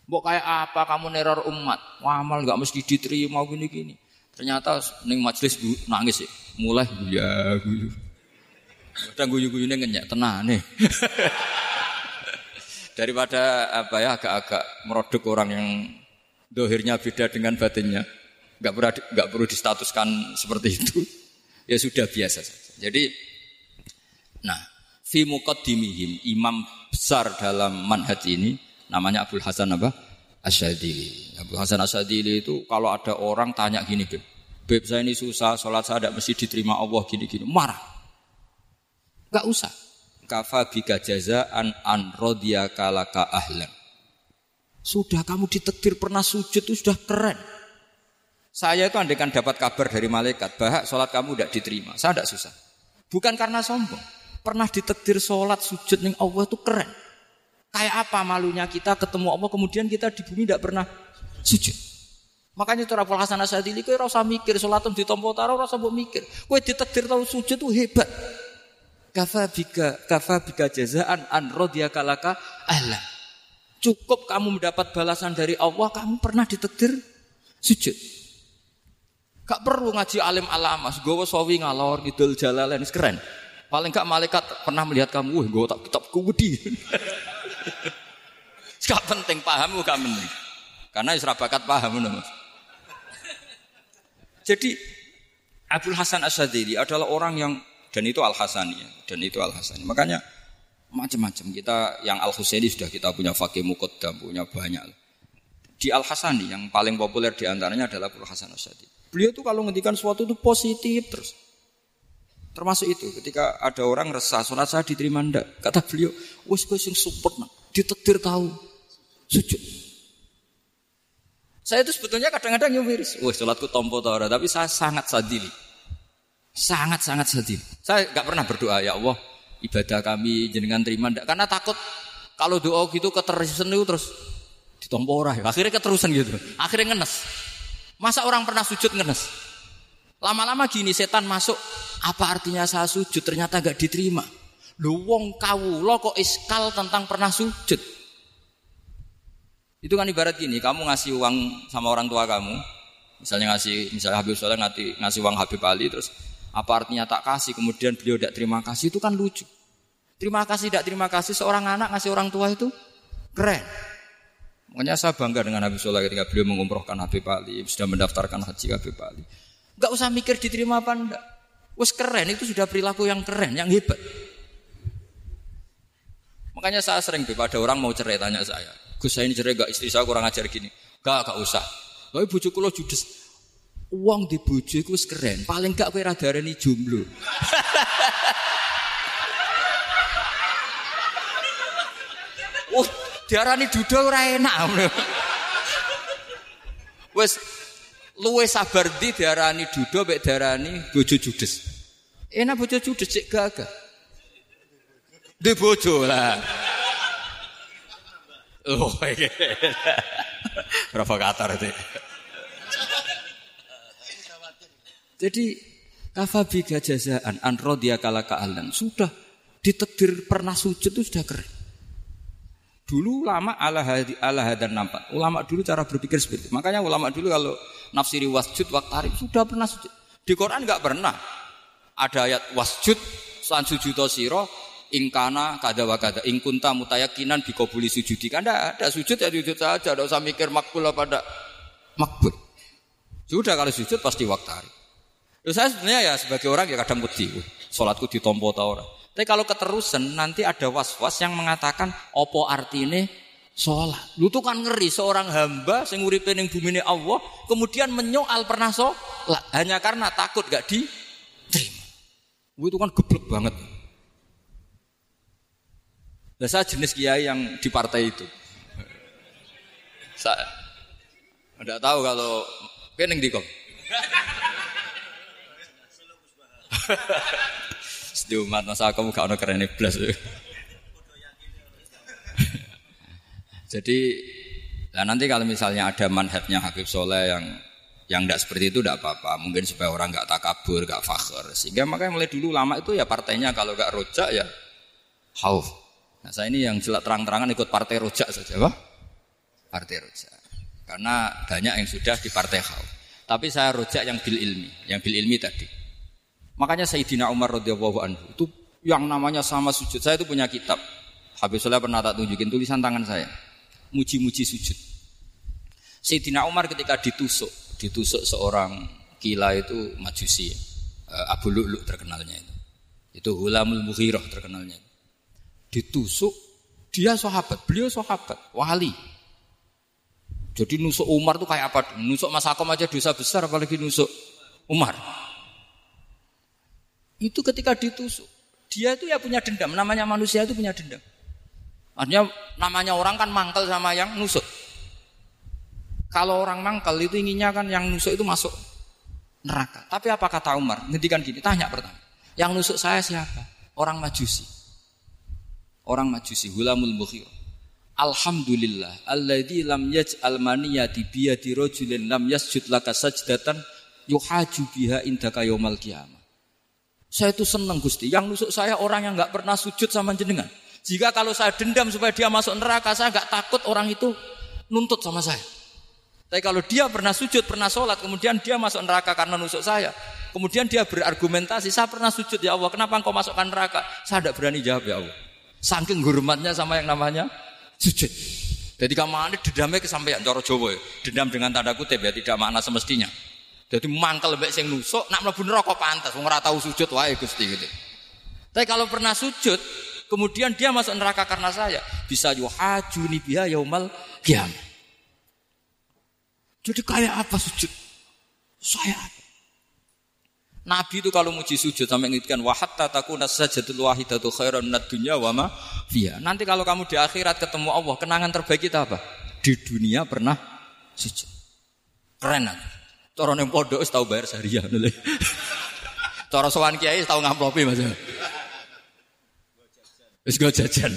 Mbok kayak apa kamu neror umat? Wamal nggak mesti diterima gini-gini. Ternyata ning majelis nangis ya. Mulai ya guyu. Kadang guyu-guyune ngenyak tenang nih. Daripada apa ya agak-agak merodok orang yang dohirnya beda dengan batinnya. Nggak perlu nggak perlu distatuskan seperti itu. Ya sudah biasa saja. Jadi nah fi muqaddimihim imam besar dalam manhaj ini namanya Abdul Hasan apa? Asyadili. Abdul Hasan Asyadili itu kalau ada orang tanya gini, Beb, Beb saya ini susah, sholat saya tidak mesti diterima Allah gini-gini. Marah. Gak usah. Kafa bika jazaan an rodiyaka laka ahlan. Sudah kamu ditekdir pernah sujud itu sudah keren. Saya itu andekan dapat kabar dari malaikat, bahak sholat kamu tidak diterima. Saya tidak susah. Bukan karena sombong. Pernah ditekdir sholat sujud nih Allah itu keren. Kayak apa malunya kita ketemu Allah kemudian kita di bumi tidak pernah sujud. Makanya itu Rabbul Hasan Asadili kowe rasa mikir salatem ditampa taro rasa mbok mikir. Kowe ditakdir tahu sujud itu hebat. Kafa bika kafa bika jazaan an radiyaka laka ahla. Cukup kamu mendapat balasan dari Allah, kamu pernah ditakdir sujud. Gak perlu ngaji alim alamas, gue sawi ngalor ngidul jalalain keren. Paling gak malaikat pernah melihat kamu, wah gue tak kitab kudi. Gak penting paham gak penting. Karena isra bakat paham Mas. Jadi Abdul Hasan Asyadili adalah orang yang dan itu Al Hasani dan itu Al Hasani. Makanya macam-macam kita yang Al Husaini sudah kita punya fakih mukoddam punya banyak. Di Al Hasani yang paling populer di antaranya adalah Abdul Hasan Asyadili. Beliau tuh kalau ngendikan sesuatu itu positif terus. Termasuk itu ketika ada orang resah, sholat saya diterima ndak? Kata beliau, wes gue sing support nak, ditetir tahu, sujud. Saya itu sebetulnya kadang-kadang nyumiris, wes sholatku tompo tau tapi saya sangat sadili. Sangat-sangat sadili. Saya nggak pernah berdoa, ya Allah, ibadah kami jenengan terima ndak? Karena takut kalau doa gitu keterusan itu terus ditompo orang. Akhirnya keterusan gitu. Akhirnya ngenes. Masa orang pernah sujud ngenes? Lama-lama gini setan masuk, apa artinya saya sujud ternyata gak diterima. Lu wong lo kok iskal tentang pernah sujud. Itu kan ibarat gini, kamu ngasih uang sama orang tua kamu, misalnya ngasih, misalnya Habib Soleh ngasih, ngasih uang Habib Ali, terus apa artinya tak kasih, kemudian beliau tidak terima kasih, itu kan lucu. Terima kasih, tidak terima kasih, seorang anak ngasih orang tua itu keren. Makanya saya bangga dengan Habib Soleh ketika beliau mengumrohkan Habib Ali, sudah mendaftarkan haji Habib Ali. Gak usah mikir diterima apa enggak. Wes keren itu sudah perilaku yang keren, yang hebat. Makanya saya sering ada orang mau cerai tanya saya, Gus saya ini cerai gak istri saya kurang ajar gini. Gak, gak usah. Tapi bujuku lo judes. Uang di bujuk itu keren. Paling gak kue radar ini jomblo. oh, diarani duda ora enak. Wes luwe sabar di diarani dudo mek diarani bojo judes. Enak bojo judes cek gagah. Di bojo lah. Oh, provokator itu. Jadi kafabi jazaan an dia kalaka alam sudah ditekdir pernah sujud itu sudah keren. Dulu ulama ala hadi ala hadan nampak. Ulama dulu cara berpikir seperti itu. Makanya ulama dulu kalau nafsiri wasjud waktarib sudah pernah sujud. Di Quran nggak pernah ada ayat wasjud san sujud siro ingkana kada wa kada ingkunta mutayakinan bikobuli sujudi kan ada sujud ya sujud saja tidak usah mikir makbul apa tidak makbul sudah kalau sujud pasti waktari Terus saya sebenarnya ya sebagai orang ya kadang wedi sholatku ditompo tau orang tapi kalau keterusan nanti ada was-was yang mengatakan opo artine sholat. Lu tuh kan ngeri seorang hamba yang uripe ning bumi Allah kemudian menyoal pernah sholat hanya karena takut gak diterima. Itu kan geblek banget. Saya jenis kiai yang di partai itu. Saya tidak tahu kalau kening kok. Di umat masa kamu gak ada keren iblis. Jadi nah nanti kalau misalnya ada manhatnya Habib Soleh yang Yang tidak seperti itu tidak apa-apa. Mungkin supaya orang nggak takabur, nggak fakir. Sehingga makanya mulai dulu lama itu ya partainya kalau nggak rojak ya hauf. Nah saya ini yang jelas terang-terangan ikut partai rojak saja, Pak. Partai rojak. Karena banyak yang sudah di partai hauf. Tapi saya rojak yang bil ilmi, yang bil ilmi tadi. Makanya Sayyidina Umar radhiyallahu anhu itu yang namanya sama sujud. Saya itu punya kitab. Habis saya pernah tak tunjukin tulisan tangan saya. Muji-muji sujud. Sayyidina Umar ketika ditusuk, ditusuk seorang kila itu majusi. Eh, Abu Lu'lu terkenalnya itu. Itu Hulamul Mughirah terkenalnya. Ditusuk, dia sahabat, beliau sahabat, wali. Jadi nusuk Umar itu kayak apa? Nusuk Mas Akom aja dosa besar apalagi nusuk Umar. Itu ketika ditusuk. Dia itu ya punya dendam. Namanya manusia itu punya dendam. Artinya namanya orang kan mangkel sama yang nusuk. Kalau orang mangkel itu inginnya kan yang nusuk itu masuk neraka. Tapi apa kata Umar? Ngendikan gini, tanya pertama. Yang nusuk saya siapa? Orang Majusi. Orang Majusi, Hulamul Mukhir. Alhamdulillah alladzi lam yaj'al maniyati biyadi rajulin lam yasjud laka sajdatan yuhaju biha indaka yaumal qiyamah. Saya itu senang Gusti. Yang nusuk saya orang yang nggak pernah sujud sama jenengan. Jika kalau saya dendam supaya dia masuk neraka, saya nggak takut orang itu nuntut sama saya. Tapi kalau dia pernah sujud, pernah sholat, kemudian dia masuk neraka karena nusuk saya. Kemudian dia berargumentasi, saya pernah sujud ya Allah, kenapa engkau masukkan neraka? Saya tidak berani jawab ya Allah. Saking hormatnya sama yang namanya sujud. Jadi kamane dendamnya kesampaian cara Jawa ya. Dendam dengan tanda kutip ya tidak makna semestinya. Jadi mangkel mbek sing nusuk nak mlebu neraka pantas wong ora tau sujud wae Gusti gitu. Tapi kalau pernah sujud, kemudian dia masuk neraka karena saya, bisa yuhajuni biha yaumal qiyamah. Jadi kayak apa sujud? Saya Nabi itu kalau muji sujud sampai ngitkan wahat tataku nasajatul wahidatu khairan minad dunya wa ma fiha. Nanti kalau kamu di akhirat ketemu Allah, kenangan terbaik kita apa? Di dunia pernah sujud. Keren kan? Cara ning pondok tahu bayar syariah. Cara sowan kiai tahu ngamplopi Mas. Wis go jajan.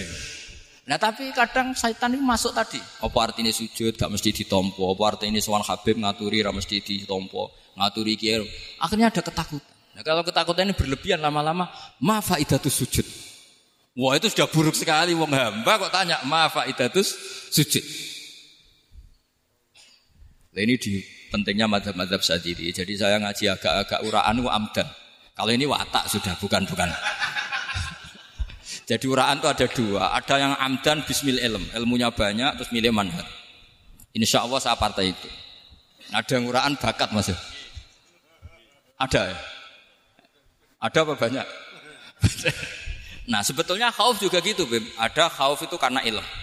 Nah tapi kadang setan ini masuk tadi. Apa artinya sujud gak mesti ditompo. Apa artinya sowan Habib ngaturi gak mesti ditompo ngaturi kiai. Akhirnya ada ketakutan. Nah, kalau ketakutan ini berlebihan lama-lama, ma faidatus sujud. Wah itu sudah buruk sekali wong hamba kok tanya ma faidatus sujud. Nah, ini di pentingnya madhab-madhab sadiri. Jadi saya ngaji agak-agak uraan wa amdan. Kalau ini watak sudah bukan bukan. Jadi uraan itu ada dua. Ada yang amdan bismil ilm, ilmunya banyak terus milih manhat. Insya Allah saya partai itu. Ada yang uraan bakat mas. Ada ya? Ada apa banyak? nah sebetulnya khauf juga gitu Bim. Ada khauf itu karena ilmu.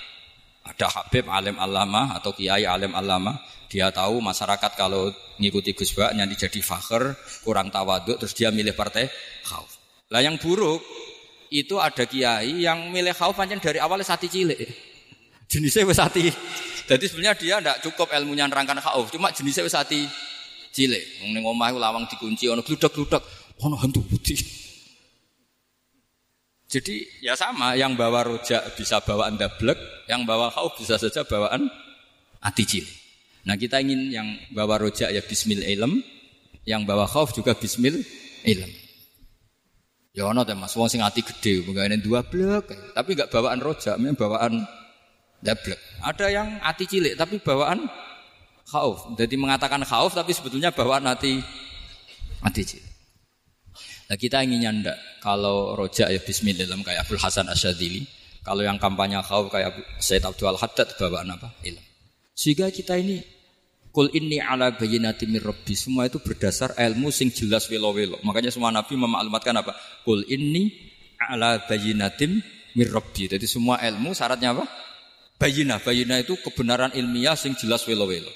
Ada Habib alim alama atau kiai alim alama. Dia tahu masyarakat kalau ngikuti Gus Bak nanti jadi fakir, kurang tawaduk, terus dia milih partai khauf. Lah yang buruk itu ada kiai yang milih khauf panjang dari awalnya sati cilik. Jenisnya wes sati. Jadi sebenarnya dia tidak cukup ilmunya nerangkan khauf, cuma jenisnya wes sati cilik. Omah lawang dikunci ana gludak-gludak, ana hantu putih. Jadi ya sama, yang bawa rojak bisa bawaan dablek, yang bawa khauf bisa saja bawaan ati cilik. Nah kita ingin yang bawa rojak ya bismil ilm, yang bawa khauf juga bismil ilm. Ya ono teh Mas, wong sing ati gede, ini dua blek, tapi enggak bawaan rojak, memang bawaan dablek. Ada yang ati cilik tapi bawaan khauf. Jadi mengatakan khauf tapi sebetulnya bawaan hati hati Nah kita inginnya ndak kalau rojak ya bismillah kayak Abdul Hasan Asyadili. Kalau yang kampanye khauf kayak Said Abdul Haddad bawaan apa? Ilm. Sehingga kita ini Kul ini ala bayinati rabbi. Semua itu berdasar ilmu sing jelas welo-welo. Makanya semua nabi memaklumatkan apa? Kul ini ala bayinatim rabbi. Jadi semua ilmu syaratnya apa? Bayina. Bayina itu kebenaran ilmiah sing jelas welo-welo.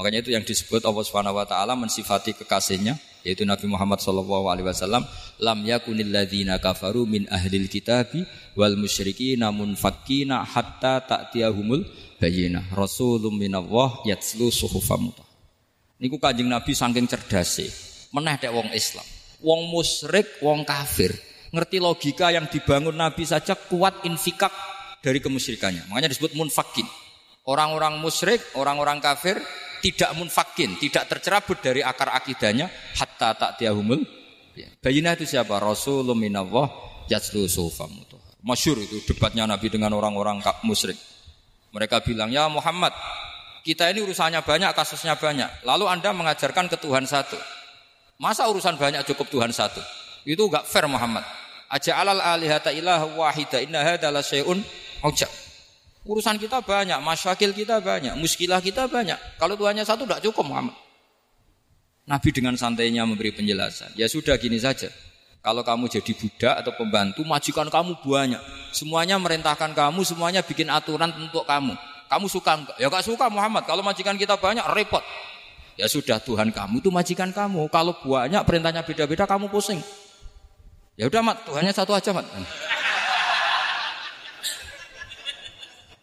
Makanya itu yang disebut Allah Subhanahu wa taala mensifati kekasihnya yaitu Nabi Muhammad sallallahu alaihi wasallam lam yakunil ladzina kafaru min ahlil kitabi wal musyrikin namun fakina hatta ta'tiyahumul bayyinah. Rasulun minallah yatslu suhufam niku kanjeng Nabi saking cerdase meneh dek wong Islam. Wong musyrik wong kafir. Ngerti logika yang dibangun Nabi saja kuat infikak dari kemusyrikannya. Makanya disebut munfakin. Orang-orang musyrik orang-orang kafir tidak munfakin, tidak tercerabut dari akar akidahnya hatta tak tiahumul. Bayinah itu siapa? Rasulullah minallah yatslu sufam. Masyur itu debatnya Nabi dengan orang-orang musyrik. Mereka bilang, ya Muhammad, kita ini urusannya banyak, kasusnya banyak. Lalu Anda mengajarkan ke Tuhan satu. Masa urusan banyak cukup Tuhan satu? Itu enggak fair Muhammad. Aja alal alihata ilah wahida inna hadalah syai'un ujab. Urusan kita banyak, masyakil kita banyak, muskilah kita banyak. Kalau Tuhannya satu tidak cukup Muhammad. Nabi dengan santainya memberi penjelasan. Ya sudah gini saja. Kalau kamu jadi budak atau pembantu, majikan kamu banyak. Semuanya merintahkan kamu, semuanya bikin aturan untuk kamu. Kamu suka enggak? Ya enggak suka Muhammad. Kalau majikan kita banyak, repot. Ya sudah Tuhan kamu itu majikan kamu. Kalau banyak perintahnya beda-beda, kamu pusing. Ya udah mat, Tuhannya satu aja mat.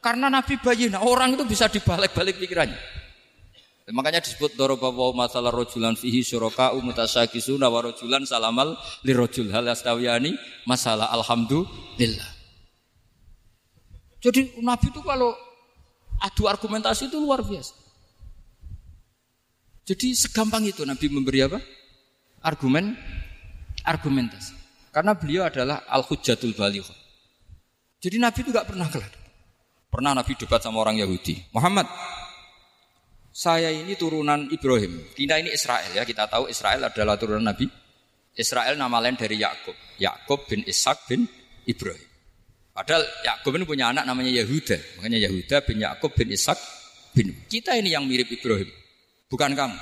Karena Nabi bayin, orang itu bisa dibalik-balik pikirannya. Makanya disebut dorobawa masalah rojulan fihi syuraka umutasakisuna wa rojulan salamal li rojul hal astawiyani masalah alhamdulillah. Jadi Nabi itu kalau adu argumentasi itu luar biasa. Jadi segampang itu Nabi memberi apa? Argumen, argumentasi. Karena beliau adalah al-hujjatul baligh. Jadi Nabi itu gak pernah kelar. Pernah Nabi debat sama orang Yahudi. Muhammad, saya ini turunan Ibrahim. Kita ini Israel ya. Kita tahu Israel adalah turunan Nabi. Israel nama lain dari Yakub. Yakub bin Ishak bin Ibrahim. Padahal Yakub ini punya anak namanya Yahuda. Makanya Yahuda bin Yakub bin Ishak bin. Kita ini yang mirip Ibrahim. Bukan kamu.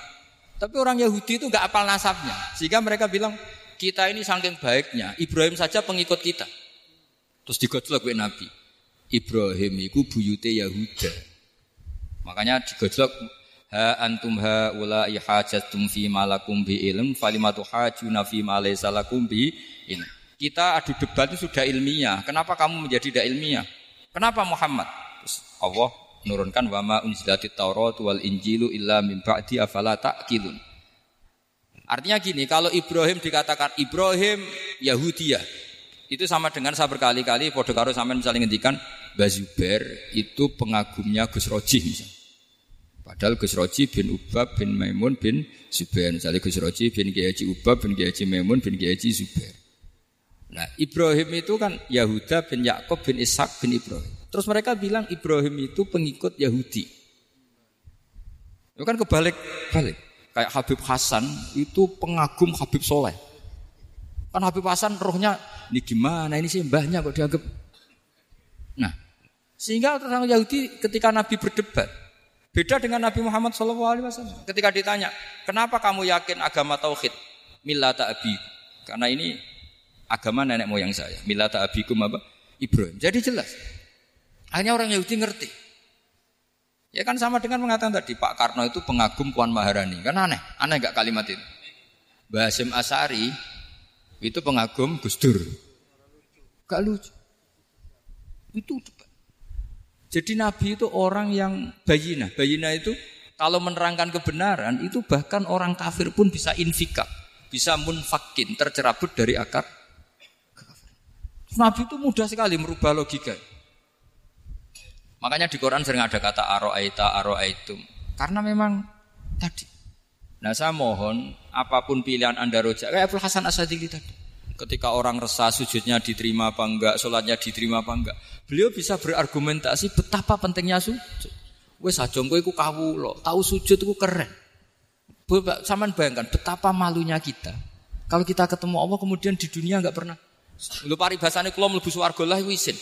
Tapi orang Yahudi itu gak apal nasabnya. Sehingga mereka bilang, kita ini saking baiknya, Ibrahim saja pengikut kita. Terus digojlok gue Nabi. Ibrahim itu buyute Yahuda. Makanya digojlok ha antum ha ula ihajatum fi malakum bi ilm falimatu hajuna fi ma lakum bi ilm. Kita adu debat itu sudah ilmiah. Kenapa kamu menjadi tidak ilmiah? Kenapa Muhammad? Terus Allah menurunkan wama unzilatit Taurat wal Injilu illa min ba'di afala ta'qilun. Artinya gini, kalau Ibrahim dikatakan Ibrahim Yahudiyah, itu sama dengan saya berkali-kali podo karo sampean misalnya ngendikan Bazuber itu pengagumnya Gus Roji misalnya. Padahal Gus Roji bin Ubab bin Maimun bin Zubair. Misalnya Gus Roji bin Kiai Ubab bin Kiai Maimun bin Kiai Zubair. Nah Ibrahim itu kan Yahuda bin Yakub bin Ishak bin Ibrahim. Terus mereka bilang Ibrahim itu pengikut Yahudi. Itu kan kebalik-balik. Kayak Habib Hasan itu pengagum Habib Soleh. Kan Habib Hasan rohnya ini gimana ini sih mbahnya kok dianggap. Nah, sehingga orang Yahudi ketika Nabi berdebat beda dengan Nabi Muhammad SAW. Ketika ditanya, kenapa kamu yakin agama tauhid? Millata abi. Karena ini agama nenek moyang saya. Millata abikum apa? Ibrahim. Jadi jelas. Hanya orang Yahudi ngerti. Ya kan sama dengan mengatakan tadi Pak Karno itu pengagum Puan Maharani. Kan aneh, aneh gak kalimat itu. Basim Asari itu pengagum Gus Dur. Gak lucu. Itu Jadi Nabi itu orang yang bayina. Bayina itu kalau menerangkan kebenaran itu bahkan orang kafir pun bisa infikak. Bisa munfakin, tercerabut dari akar. Nabi itu mudah sekali merubah logika. Makanya di Quran sering ada kata aro'aita, aro'aitum. Karena memang tadi. Nah saya mohon apa pun pilihan anda rojak. Kayak Abdul Hasan Asadili tadi. Ketika orang resah sujudnya diterima apa enggak, sholatnya diterima apa enggak. Beliau bisa berargumentasi betapa pentingnya sujud. Wes sajongko iku kawulo, tahu sujud itu keren. Saman bayangkan betapa malunya kita. Kalau kita ketemu Allah kemudian di dunia enggak pernah. Lu paribasane kula mlebu swarga lah isin.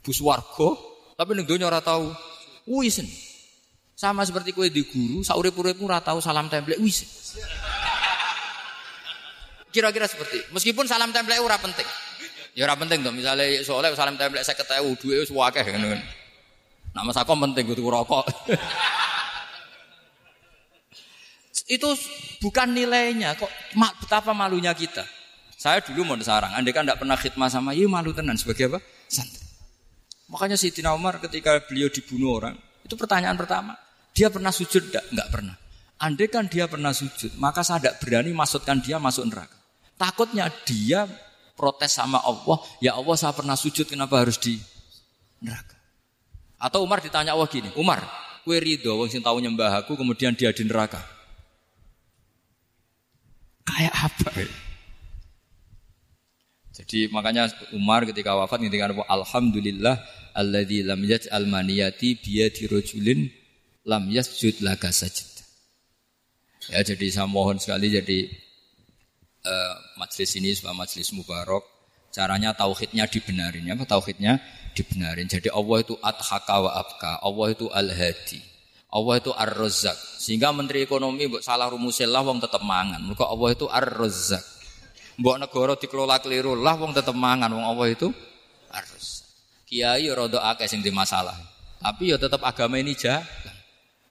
Bus warga, tapi ning donya ora tau wisen. Sama seperti kue di guru, saurip-uripmu ora tau salam template wisen. Kira-kira seperti, meskipun salam template ora penting. Ya ora penting tuh, misalnya soalnya salam template saya ketahui duit wis akeh ngono. Nama sakom penting kudu rokok. itu bukan nilainya kok betapa malunya kita. Saya dulu mau sarang, andai kan tidak pernah khidmah sama, iya malu tenan sebagai apa? Santri. Makanya Sayyidina Umar ketika beliau dibunuh orang, itu pertanyaan pertama. Dia pernah sujud enggak? Enggak pernah. Andai kan dia pernah sujud, maka saya tidak berani masukkan dia masuk neraka. Takutnya dia protes sama Allah, ya Allah saya pernah sujud, kenapa harus di neraka? Atau Umar ditanya Allah gini, Umar, Kue ridho wong sing tahu nyembah aku kemudian dia di neraka. Kayak apa? Jadi makanya Umar ketika wafat ketika alhamdulillah alladzi lam yaj'al maniyati biyadi rajulin lam yasjud laka sajid. Ya jadi saya mohon sekali jadi uh, majelis ini sebuah majelis mubarak caranya tauhidnya dibenarin apa tauhidnya dibenarin. Jadi Allah itu adhaka wa abka, Allah itu al-hadi. Allah itu ar-razzaq. Sehingga menteri ekonomi mbok salah rumusil lah wong tetep mangan. Mergo Allah itu ar-razzaq. Mbok negara dikelola keliru lah wong tetep mangan wong Allah itu ar-razzaq. Kiai rada akeh sing masalah. Tapi ya tetap agama ini jalan.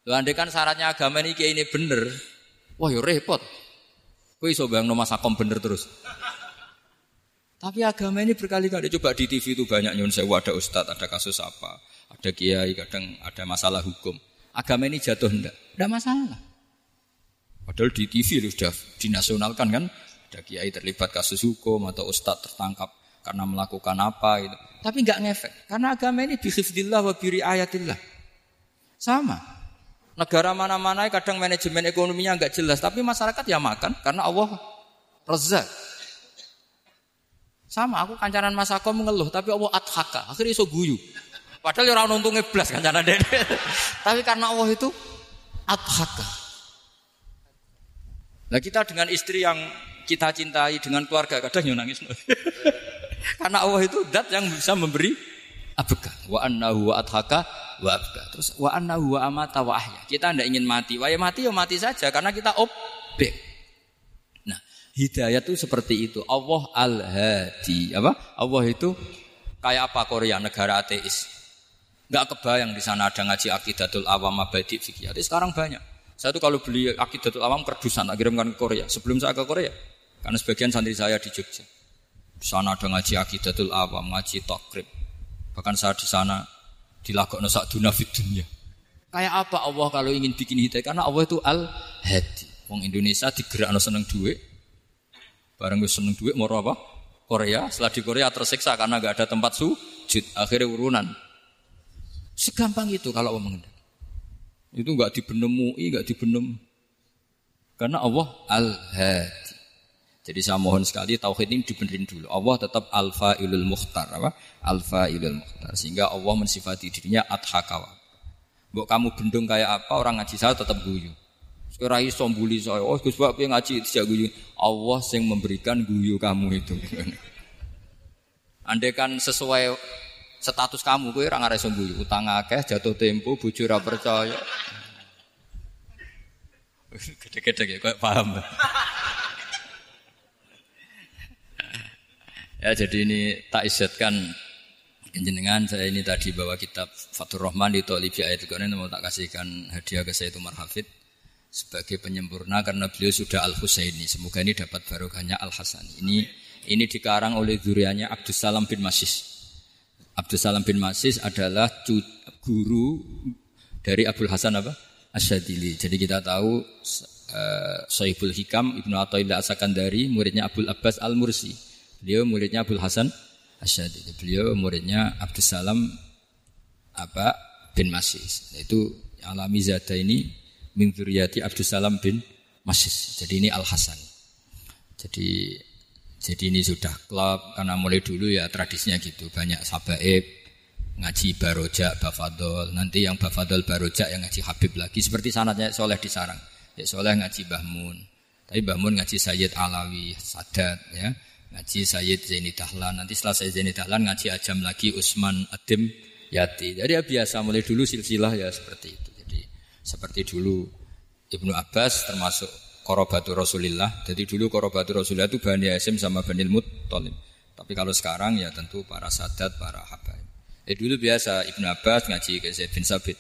Lho andai kan syaratnya agama ini kiai ini bener, wah ya repot. Kowe iso bayangno masakom bener terus. Tapi agama ini berkali-kali coba di TV itu banyak nyun sewu ada ustadz, ada kasus apa, ada kiai, kadang ada masalah hukum. Agama ini jatuh enggak? Enggak masalah. Padahal di TV sudah dinasionalkan kan, ada kiai terlibat kasus hukum atau ustadz tertangkap karena melakukan apa itu. Tapi enggak ngefek karena agama ini bihifdillah wa biri ayatillah. Sama. Negara mana-mana kadang manajemen ekonominya enggak jelas, tapi masyarakat ya makan karena Allah rezak. Sama aku kancanan Mas Ako mengeluh tapi Allah adhaka, akhirnya iso guyu. Padahal ya orang untungnya belas kancanan dede. tapi karena Allah itu adhaka. Nah kita dengan istri yang kita cintai dengan keluarga kadang yang nangis. karena Allah itu dat yang bisa memberi abeka. Wa annahu wa adhaka wa. Terus wa annahu wa amata wa ahya. Kita tidak ingin mati. Wah ya mati ya mati saja karena kita objek. Hidayah itu seperti itu. Allah al-hadi. Apa? Allah itu kayak apa Korea negara ateis. Enggak kebayang di sana ada ngaji akidatul awam abadi fikih. Sekarang banyak. Saya tuh kalau beli akidatul awam kerdusan tak kirimkan ke Korea. Sebelum saya ke Korea. Karena sebagian santri saya di Jogja. Di sana ada ngaji akidatul awam, ngaji takrib. Bahkan saya di sana dilakokno sak dunia dunia. Kayak apa Allah kalau ingin bikin hidayah? Karena Allah itu al-hadi. Wong Indonesia digerakno seneng duit, Bareng gue seneng duit mau apa? Korea. Setelah di Korea tersiksa karena gak ada tempat sujud. Akhirnya urunan. Segampang itu kalau Allah mengendaki. Itu nggak dibenem MUI, nggak dibenem. Karena Allah al-hadi. Jadi saya mohon sekali tauhid ini dibenerin dulu. Allah tetap alfa ilul mukhtar apa? Alfa ilul mukhtar. Sehingga Allah mensifati dirinya adhakawa. Buk kamu bendung kayak apa orang ngaji saya tetap guyu. Ora iso mbuli saya. Oh Gus Pak ngaji tidak guyu. Allah yang memberikan guyu kamu itu. Andai kan sesuai status kamu kowe ora ngarep guyu. Utang akeh, jatuh tempo, bojo ora percaya. Gede-gede ya, paham. Ya jadi ini tak isetkan jenengan saya ini tadi bawa kitab Fatur Rahman di Tolibi ayat ini mau tak kasihkan hadiah ke saya itu Marhafid sebagai penyempurna karena beliau sudah Al Husaini. Semoga ini dapat barokahnya Al Hasani. Ini ini dikarang oleh duriannya Abdus Salam bin Masis. Abdus Salam bin Masis adalah guru dari Abdul Hasan apa? Asyadili. Jadi kita tahu uh, Sohibul Hikam Ibnu Athaillah Asakandari muridnya Abdul Abbas Al Mursi. Beliau muridnya Abdul Hasan Asyadili. Beliau muridnya Abdus Salam apa bin Masis. Itu alami zada ini min dzurriyyati Abdussalam bin Masis. Jadi ini Al Hasan. Jadi jadi ini sudah klub karena mulai dulu ya tradisinya gitu banyak sabaib ngaji baroja bafadol nanti yang bafadol baroja yang ngaji Habib lagi seperti sanatnya soleh di sarang ya soleh ngaji Bahmun tapi Bahmun ngaji Sayyid Alawi Sadat ya ngaji Sayyid Zaini Dahlan nanti setelah Sayyid Zaini Dahlan ngaji Ajam lagi Usman Adim Yati jadi ya biasa mulai dulu silsilah ya seperti itu seperti dulu Ibnu Abbas termasuk korobatu Rasulillah. Jadi dulu korobatu Rasulillah itu Bani Hasim sama Bani Muttalib. Tapi kalau sekarang ya tentu para sadat, para habaib. Eh dulu biasa Ibnu Abbas ngaji ke Zaid bin Sabit.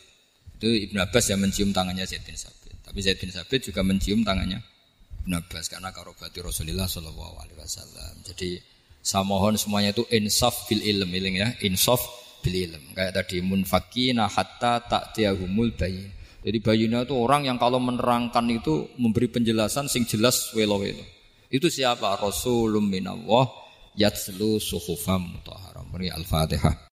Itu Ibnu Abbas yang mencium tangannya Zaid bin Sabit. Tapi Zaid bin Sabit juga mencium tangannya Ibnu Abbas karena korobatu Rasulillah Shallallahu Alaihi Wasallam. Jadi saya mohon semuanya itu insaf bil ilm, ilm ya, insaf bil ilm. Kayak tadi munfakina hatta tak tiahumul bayin jadi bayina itu orang yang kalau menerangkan itu memberi penjelasan sing jelas welo-welo. Itu siapa? Rasulun minallah yatslu suhufam mutahharam. Al-Fatihah.